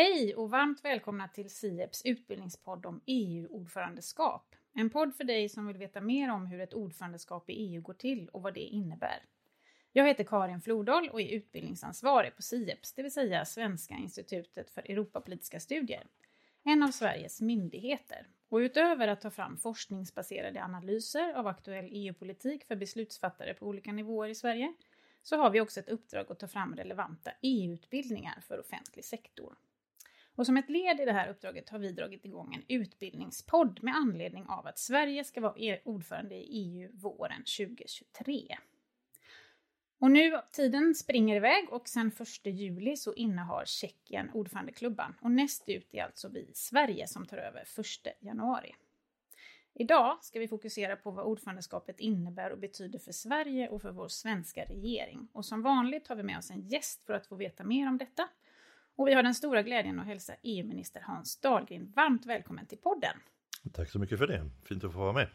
Hej och varmt välkomna till SIEPs utbildningspodd om EU-ordförandeskap. En podd för dig som vill veta mer om hur ett ordförandeskap i EU går till och vad det innebär. Jag heter Karin Flodal och är utbildningsansvarig på SIEPS, det vill säga Svenska institutet för Europapolitiska studier. En av Sveriges myndigheter. Och utöver att ta fram forskningsbaserade analyser av aktuell EU-politik för beslutsfattare på olika nivåer i Sverige så har vi också ett uppdrag att ta fram relevanta EU-utbildningar för offentlig sektor. Och som ett led i det här uppdraget har vi dragit igång en utbildningspodd med anledning av att Sverige ska vara ordförande i EU våren 2023. Och nu, tiden springer iväg och sen 1 juli så innehar Tjeckien ordförandeklubban. Och näst ut är alltså vi, i Sverige, som tar över 1 januari. Idag ska vi fokusera på vad ordförandeskapet innebär och betyder för Sverige och för vår svenska regering. Och som vanligt har vi med oss en gäst för att få veta mer om detta. Och vi har den stora glädjen att hälsa EU-minister Hans Dahlgren varmt välkommen till podden. Tack så mycket för det. Fint att få vara med.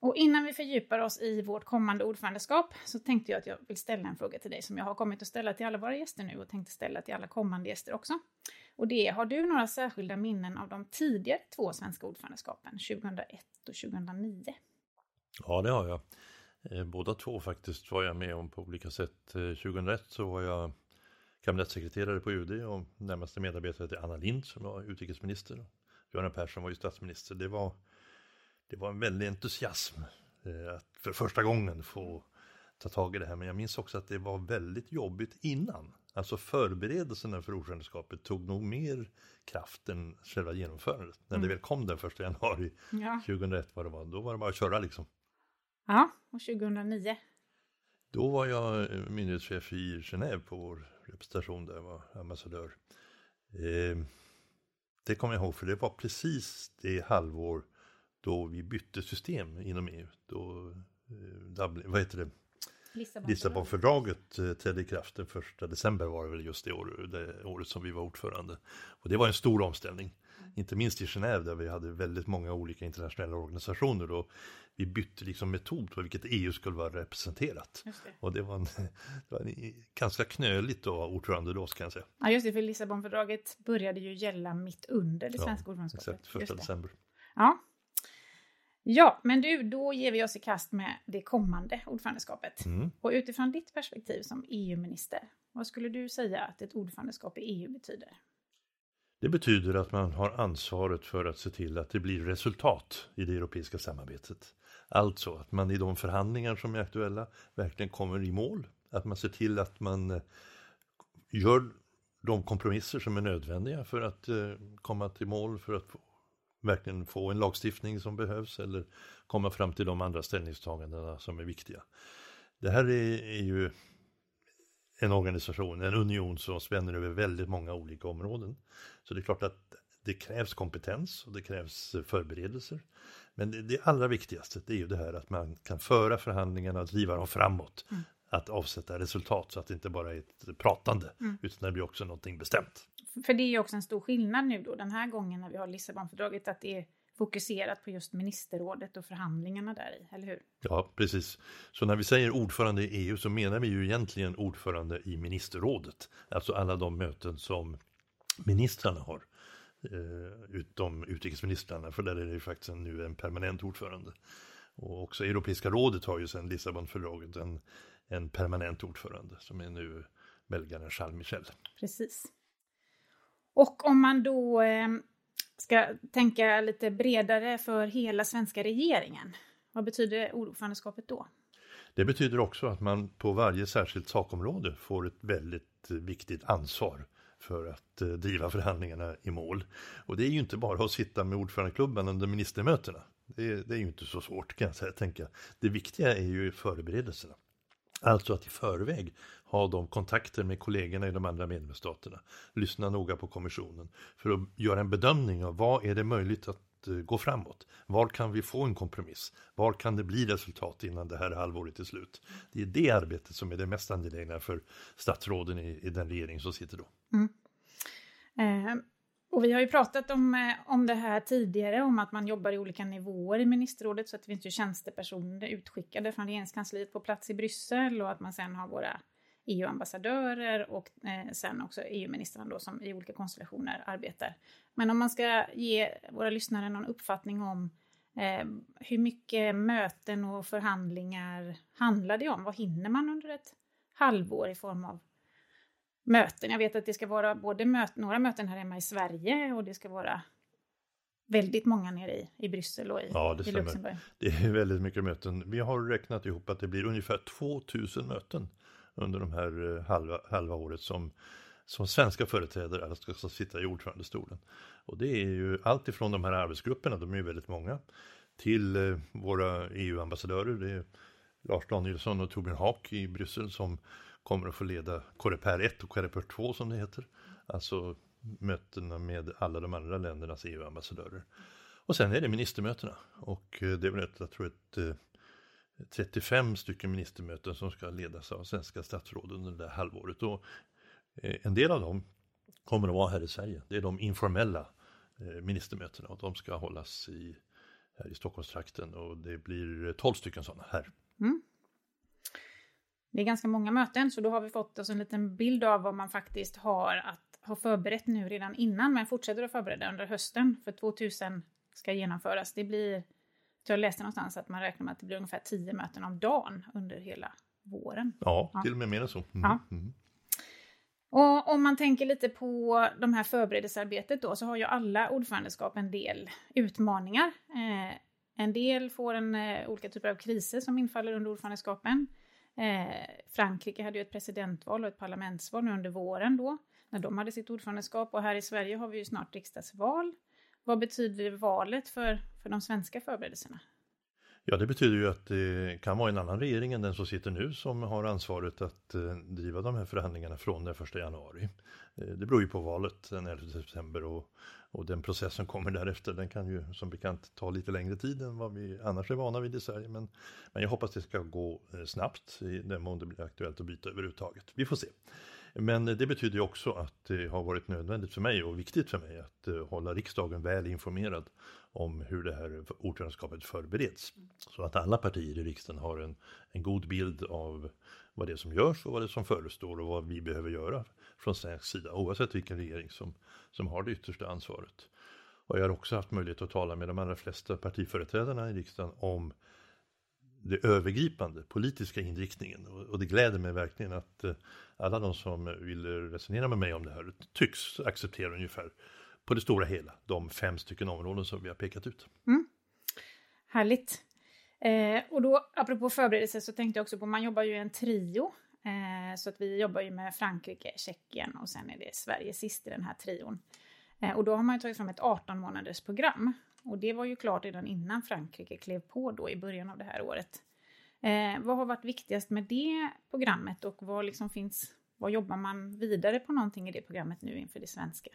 Och innan vi fördjupar oss i vårt kommande ordförandeskap så tänkte jag att jag vill ställa en fråga till dig som jag har kommit att ställa till alla våra gäster nu och tänkte ställa till alla kommande gäster också. Och det är, har du några särskilda minnen av de tidigare två svenska ordförandeskapen, 2001 och 2009? Ja, det har jag. Eh, båda två faktiskt var jag med om på olika sätt. 2001 eh, så var jag kabinettssekreterare på UD och närmaste medarbetare till Anna Lindh som var utrikesminister. Göran Persson var ju statsminister. Det var, det var en väldig entusiasm eh, att för första gången få ta tag i det här. Men jag minns också att det var väldigt jobbigt innan. Alltså förberedelserna för ordförandeskapet tog nog mer kraft än själva genomförandet. När mm. det väl kom den första januari ja. 2001 vad det var, då var det bara att köra liksom. Ja, och 2009? Då var jag eh, myndighetschef i Genève på vår representation där, jag var ambassadör. Eh, det kommer jag ihåg för det var precis det halvår då vi bytte system inom EU. Då, eh, Dublin, vad heter det? Lissabonfördraget eh, trädde i kraft den första december var det väl just det, år, det året som vi var ordförande. Och det var en stor omställning. Inte minst i Genève där vi hade väldigt många olika internationella organisationer. Och vi bytte liksom metod på vilket EU skulle vara representerat. Det. Och det var, en, det var en, ganska knöligt att vara ordförande då, kan jag säga. Ja, just det, för Lissabonfördraget började ju gälla mitt under det svenska ja, ordförandeskapet. Exakt, första december. Ja, Ja, men du, då ger vi oss i kast med det kommande ordförandeskapet. Mm. Och utifrån ditt perspektiv som EU-minister, vad skulle du säga att ett ordförandeskap i EU betyder? Det betyder att man har ansvaret för att se till att det blir resultat i det europeiska samarbetet. Alltså att man i de förhandlingar som är aktuella verkligen kommer i mål. Att man ser till att man eh, gör de kompromisser som är nödvändiga för att eh, komma till mål, för att verkligen få en lagstiftning som behövs eller komma fram till de andra ställningstagandena som är viktiga. Det här är, är ju en organisation, en union som spänner över väldigt många olika områden. Så det är klart att det krävs kompetens och det krävs förberedelser. Men det, det allra viktigaste det är ju det här att man kan föra förhandlingarna och driva dem framåt. Mm. Att avsätta resultat så att det inte bara är ett pratande mm. utan det blir också någonting bestämt. För det är ju också en stor skillnad nu då den här gången när vi har Lissabonfördraget att det är fokuserat på just ministerrådet och förhandlingarna där i, eller hur? Ja, precis. Så när vi säger ordförande i EU så menar vi ju egentligen ordförande i ministerrådet. Alltså alla de möten som ministrarna har. Eh, utom utrikesministrarna, för där är det ju faktiskt nu en permanent ordförande. Och också Europeiska rådet har ju sedan Lissabonfördraget en, en permanent ordförande som är nu belgaren Charles Michel. Precis. Och om man då eh, ska tänka lite bredare för hela svenska regeringen, vad betyder ordförandeskapet då? Det betyder också att man på varje särskilt sakområde får ett väldigt viktigt ansvar för att eh, driva förhandlingarna i mål. Och det är ju inte bara att sitta med ordförandeklubban under ministermötena. Det, det är ju inte så svårt kan jag säga, tänka. Det viktiga är ju förberedelserna. Alltså att i förväg ha de kontakter med kollegorna i de andra medlemsstaterna. Lyssna noga på kommissionen för att göra en bedömning av vad är det möjligt att eh, gå framåt? Var kan vi få en kompromiss? Var kan det bli resultat innan det här halvåret är slut? Det är det arbetet som är det mest angelägna för statsråden i, i den regering som sitter då. Mm. Eh, och vi har ju pratat om, eh, om det här tidigare, om att man jobbar i olika nivåer i ministerrådet, så att det finns ju tjänstepersoner utskickade från regeringskansliet på plats i Bryssel och att man sen har våra EU-ambassadörer och eh, sen också EU-ministrarna då som i olika konstellationer arbetar. Men om man ska ge våra lyssnare någon uppfattning om eh, hur mycket möten och förhandlingar handlar det om? Vad hinner man under ett halvår i form av möten? Jag vet att det ska vara både möt några möten här hemma i Sverige och det ska vara väldigt många nere i, i Bryssel och i, ja, det i Luxemburg. Det är väldigt mycket möten. Vi har räknat ihop att det blir ungefär 2000 möten under de här eh, halva, halva året som, som svenska företrädare ska, ska sitta i ordförandestolen. Och det är ju allt ifrån de här arbetsgrupperna, de är ju väldigt många, till eh, våra EU-ambassadörer. Det är Lars Danielsson och Torbjörn Haak i Bryssel som kommer att få leda Coreper 1 och Coreper 2 som det heter. Alltså mötena med alla de andra ländernas EU-ambassadörer. Och sen är det ministermötena och eh, det är väl ett, jag tror ett 35 stycken ministermöten som ska ledas av svenska statsråd under det där halvåret. Och eh, en del av dem kommer att vara här i Sverige. Det är de informella eh, ministermötena och de ska hållas i, här i Stockholmstrakten och det blir 12 stycken sådana här. Mm. Det är ganska många möten så då har vi fått oss en liten bild av vad man faktiskt har att ha förberett nu redan innan, men fortsätter att förbereda under hösten. För 2000 ska genomföras. Det blir, jag läste någonstans att man räknar med att det blir ungefär 10 möten om dagen under hela våren. Ja, ja. till och med mer än så. Mm. Ja. Mm. Och om man tänker lite på de här förberedelsearbetet då, så har ju alla ordförandeskap en del utmaningar. Eh, en del får en eh, olika typer av kriser som infaller under ordförandeskapen. Eh, Frankrike hade ju ett presidentval och ett parlamentsval nu under våren då när de hade sitt ordförandeskap. Och här i Sverige har vi ju snart riksdagsval. Vad betyder valet för, för de svenska förberedelserna? Ja, det betyder ju att det kan vara en annan regering än den som sitter nu som har ansvaret att eh, driva de här förhandlingarna från den 1 januari. Eh, det beror ju på valet den 11 september och, och den process som kommer därefter den kan ju som bekant ta lite längre tid än vad vi annars är vana vid i Sverige. Men, men jag hoppas det ska gå eh, snabbt i den mån det blir aktuellt att byta överhuvudtaget. Vi får se. Men det betyder också att det har varit nödvändigt för mig och viktigt för mig att eh, hålla riksdagen väl informerad om hur det här ordförandeskapet förbereds. Så att alla partier i riksdagen har en, en god bild av vad det är som görs och vad det är som förestår och vad vi behöver göra från svensk sida oavsett vilken regering som, som har det yttersta ansvaret. Och jag har också haft möjlighet att tala med de allra flesta partiföreträdarna i riksdagen om det övergripande politiska inriktningen. Och det gläder mig verkligen att eh, alla de som vill resonera med mig om det här tycks acceptera ungefär på det stora hela de fem stycken områden som vi har pekat ut. Mm. Härligt. Eh, och då apropå förberedelse så tänkte jag också på, man jobbar ju i en trio. Eh, så att vi jobbar ju med Frankrike, Tjeckien och sen är det Sverige sist i den här trion. Eh, och då har man ju tagit fram ett 18 månaders program och det var ju klart redan innan Frankrike klev på då i början av det här året. Eh, vad har varit viktigast med det programmet och vad liksom finns, vad jobbar man vidare på någonting i det programmet nu inför det svenska?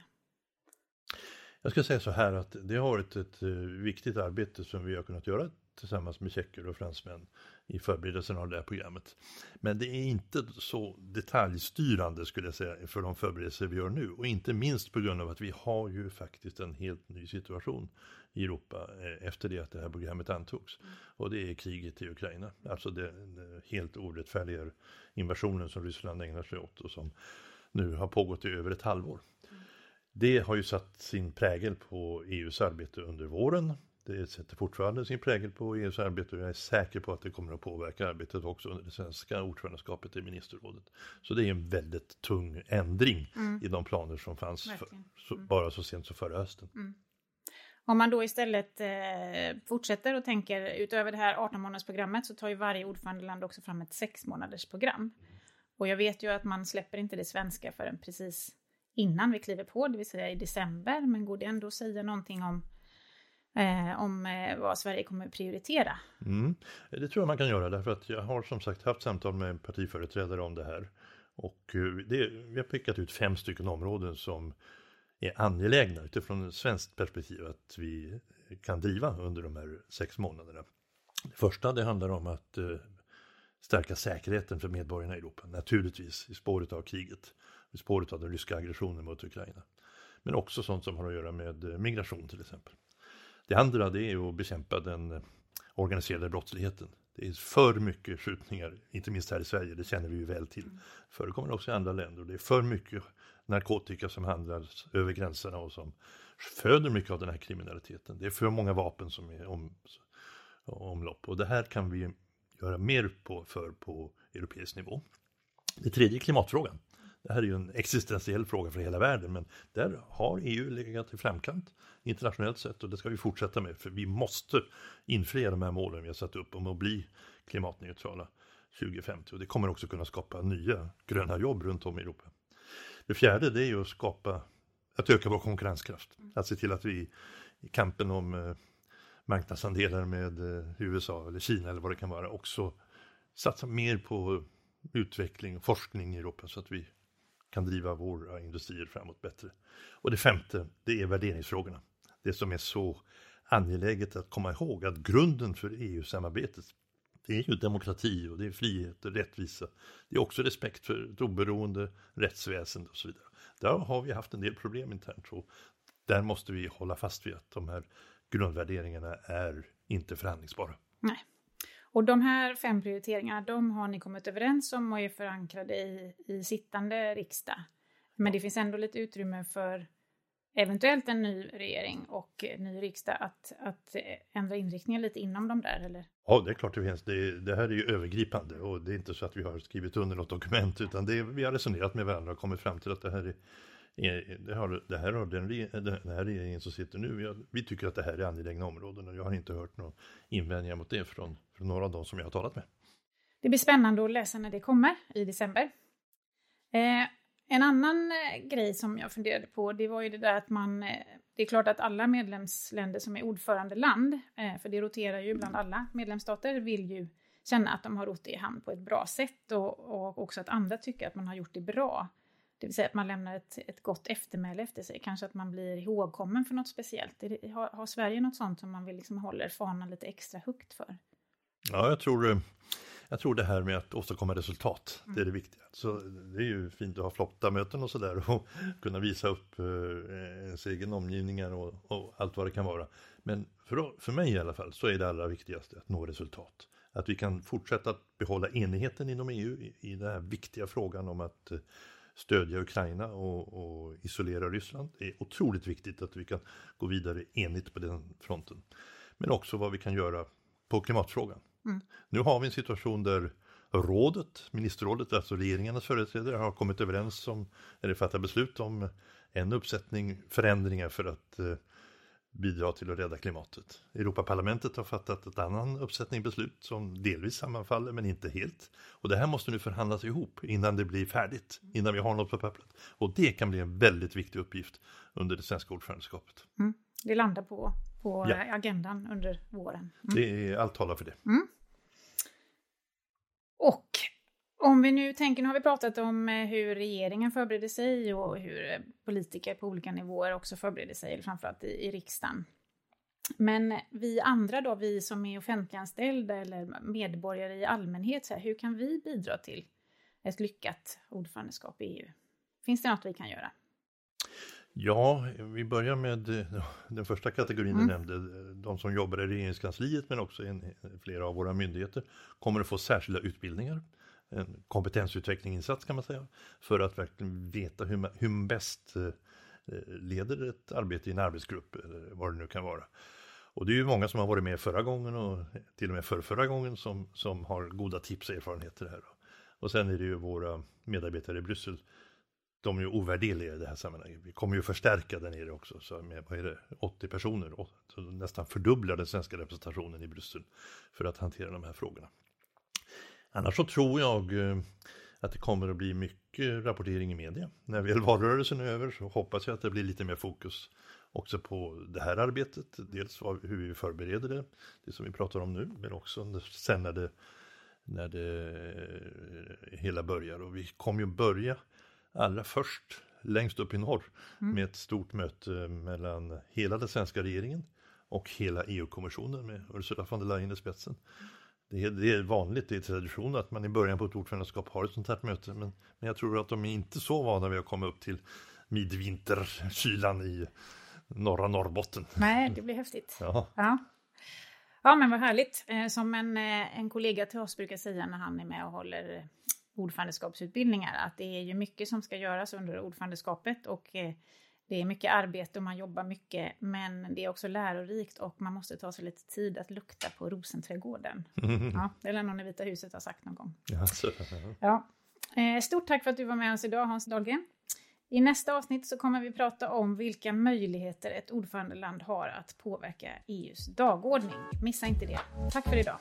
Jag ska säga så här att det har varit ett eh, viktigt arbete som vi har kunnat göra tillsammans med tjecker och fransmän i förberedelsen av det här programmet. Men det är inte så detaljstyrande skulle jag säga för de förberedelser vi gör nu och inte minst på grund av att vi har ju faktiskt en helt ny situation i Europa eh, efter det att det här programmet antogs. Och det är kriget i Ukraina, alltså den helt orättfärdiga invasionen som Ryssland ägnar sig åt och som nu har pågått i över ett halvår. Det har ju satt sin prägel på EUs arbete under våren. Det sätter fortfarande sin prägel på EUs arbete och jag är säker på att det kommer att påverka arbetet också under det svenska ordförandeskapet i ministerrådet. Så det är en väldigt tung ändring mm. i de planer som fanns för, så, mm. bara så sent som förra hösten. Mm. Om man då istället eh, fortsätter och tänker utöver det här 18 månadersprogrammet så tar ju varje ordförandeland också fram ett 6-månadersprogram. Och jag vet ju att man släpper inte det svenska förrän precis innan vi kliver på, det vill säga i december. Men går det ändå att säga någonting om eh, om eh, vad Sverige kommer att prioritera. Mm. Det tror jag man kan göra därför att jag har som sagt haft samtal med partiföreträdare om det här. Och eh, det, vi har pekat ut fem stycken områden som är angelägna utifrån ett svenskt perspektiv att vi kan driva under de här sex månaderna. Det första det handlar om att eh, stärka säkerheten för medborgarna i Europa, naturligtvis i spåret av kriget, i spåret av den ryska aggressionen mot Ukraina. Men också sånt som har att göra med eh, migration till exempel. Det andra det är att bekämpa den eh, organiserade brottsligheten. Det är för mycket skjutningar, inte minst här i Sverige, det känner vi ju väl till. Mm. Förekommer också i andra länder. Det är för mycket narkotika som handlas över gränserna och som föder mycket av den här kriminaliteten. Det är för många vapen som är om, omlopp och det här kan vi göra mer på, för på europeisk nivå. Det tredje är klimatfrågan. Det här är ju en existentiell fråga för hela världen men där har EU legat i framkant internationellt sett och det ska vi fortsätta med för vi måste infria de här målen vi har satt upp om att bli klimatneutrala 2050 och det kommer också kunna skapa nya gröna jobb runt om i Europa. Det fjärde det är ju att skapa, att öka vår konkurrenskraft. Att se till att vi i kampen om eh, marknadsandelar med eh, USA eller Kina eller vad det kan vara också satsa mer på utveckling och forskning i Europa så att vi kan driva våra eh, industrier framåt bättre. Och det femte, det är värderingsfrågorna. Det som är så angeläget att komma ihåg att grunden för EU-samarbetet det är ju demokrati och det är frihet och rättvisa. Det är också respekt för ett oberoende rättsväsende och så vidare. Där har vi haft en del problem internt och där måste vi hålla fast vid att de här grundvärderingarna är inte förhandlingsbara. Nej. Och de här fem prioriteringarna, de har ni kommit överens om och är förankrade i, i sittande riksdag. Men det finns ändå lite utrymme för eventuellt en ny regering och ny riksdag att, att ändra inriktningen lite inom de där, eller? Ja, det är klart det finns. Det, det, här är ju övergripande och det är inte så att vi har skrivit under något dokument utan det vi har resonerat med varandra och kommit fram till att det här är Eh, det, har, det här har den, eh, den här regeringen som sitter nu, vi, har, vi, tycker att det här är angelägna områden och jag har inte hört några invändningar mot det från, från några av de som jag har talat med. Det blir spännande att läsa när det kommer i december. Eh, en annan eh, grej som jag funderade på, det var ju det där att man... Det är klart att alla medlemsländer som är ordförandeland, eh, för det roterar ju bland alla medlemsstater, vill ju känna att de har rott det i hamn på ett bra sätt och, och också att andra tycker att man har gjort det bra. Det vill säga att man lämnar ett, ett gott eftermäle efter sig. Kanske att man blir ihågkommen för något speciellt. Det, har, har, Sverige något sånt som man vill liksom håller fanan lite extra högt för? Ja, jag tror, eh, jag tror det här med att åstadkomma resultat, mm. det är det viktiga. Så det är ju fint att ha flotta möten och sådär och kunna visa upp eh, ens egen omgivningar och, och, allt vad det kan vara. Men för, för mig i alla fall så är det allra viktigaste att nå resultat. Att vi kan fortsätta att behålla enigheten inom EU i, i den här viktiga frågan om att eh, stödja Ukraina och, och, isolera Ryssland. Det är otroligt viktigt att vi kan gå vidare enigt på den fronten. Men också vad vi kan göra på klimatfrågan. Mm. Nu har vi en situation där rådet, ministerrådet, alltså regeringarnas företrädare har kommit överens om, eller fattat beslut om en uppsättning förändringar för att eh, bidra till att rädda klimatet. Europaparlamentet har fattat ett annan uppsättning beslut som delvis sammanfaller men inte helt. Och det här måste nu förhandlas ihop innan det blir färdigt, innan vi har något på pappret. Och det kan bli en väldigt viktig uppgift under det svenska ordförandeskapet. Mm. Det landar på, på ja. agendan under våren. Mm. Det är, allt talar för det. Mm. Och om vi nu tänker, nu har vi pratat om eh, hur regeringen förbereder sig och hur eh, politiker på olika nivåer också förbereder sig, framförallt i, i riksdagen. Men vi andra då, vi som är offentliganställda eller medborgare i allmänhet, så här, hur kan vi bidra till ett lyckat ordförandeskap i EU? Finns det något vi kan göra? Ja, vi börjar med eh, den första kategorin mm. du nämnde. De som jobbar i regeringskansliet men också i flera av våra myndigheter kommer att få särskilda utbildningar en kompetensutvecklingsinsats kan man säga. För att verkligen veta hur man, hur man bäst eh, leder ett arbete i en arbetsgrupp eller vad det nu kan vara. Och det är ju många som har varit med förra gången och till och med för förra gången som, som har goda tips och erfarenheter här. Och sen är det ju våra medarbetare i Bryssel. De är ju ovärderliga i det här sammanhanget. Vi kommer ju förstärka där nere också, så med vad är det, 80 personer, Så nästan fördubbla den svenska representationen i Bryssel för att hantera de här frågorna. Annars så tror jag eh, att det kommer att bli mycket rapportering i media. När väl valrörelsen är över så hoppas jag att det blir lite mer fokus också på det här arbetet. Dels hur vi förbereder det, det som vi pratar om nu, men också sen när det, när det eh, hela börjar. Och vi kommer ju börja allra först längst upp i norr mm. med ett stort möte mellan hela den svenska regeringen och hela EU-kommissionen med Ursula von der Leyen i spetsen. Det är, det är vanligt, det är tradition att man i början på ett ordförandeskap har ett sånt här möte. Men, men jag tror att de är inte så vana vid att komma upp till midvinterkylan i norra Norrbotten. Nej, det blir häftigt. Ja. ja. Ja, men vad härligt. Eh, som en, eh, en kollega till oss brukar säga när han är med och håller ordförandeskapsutbildningar, att det är ju mycket som ska göras under ordförandeskapet och eh, det är mycket arbete och man jobbar mycket, men det är också lärorikt och man måste ta sig lite tid att lukta på rosenträdgården. Mm. Ja, det är någon i Vita huset har sagt någon gång. Alltså, ja. Stort tack för att du var med oss idag, Hans Dahlgren. I nästa avsnitt så kommer vi prata om vilka möjligheter ett ordförandeland har att påverka EUs dagordning. Missa inte det. Tack för idag.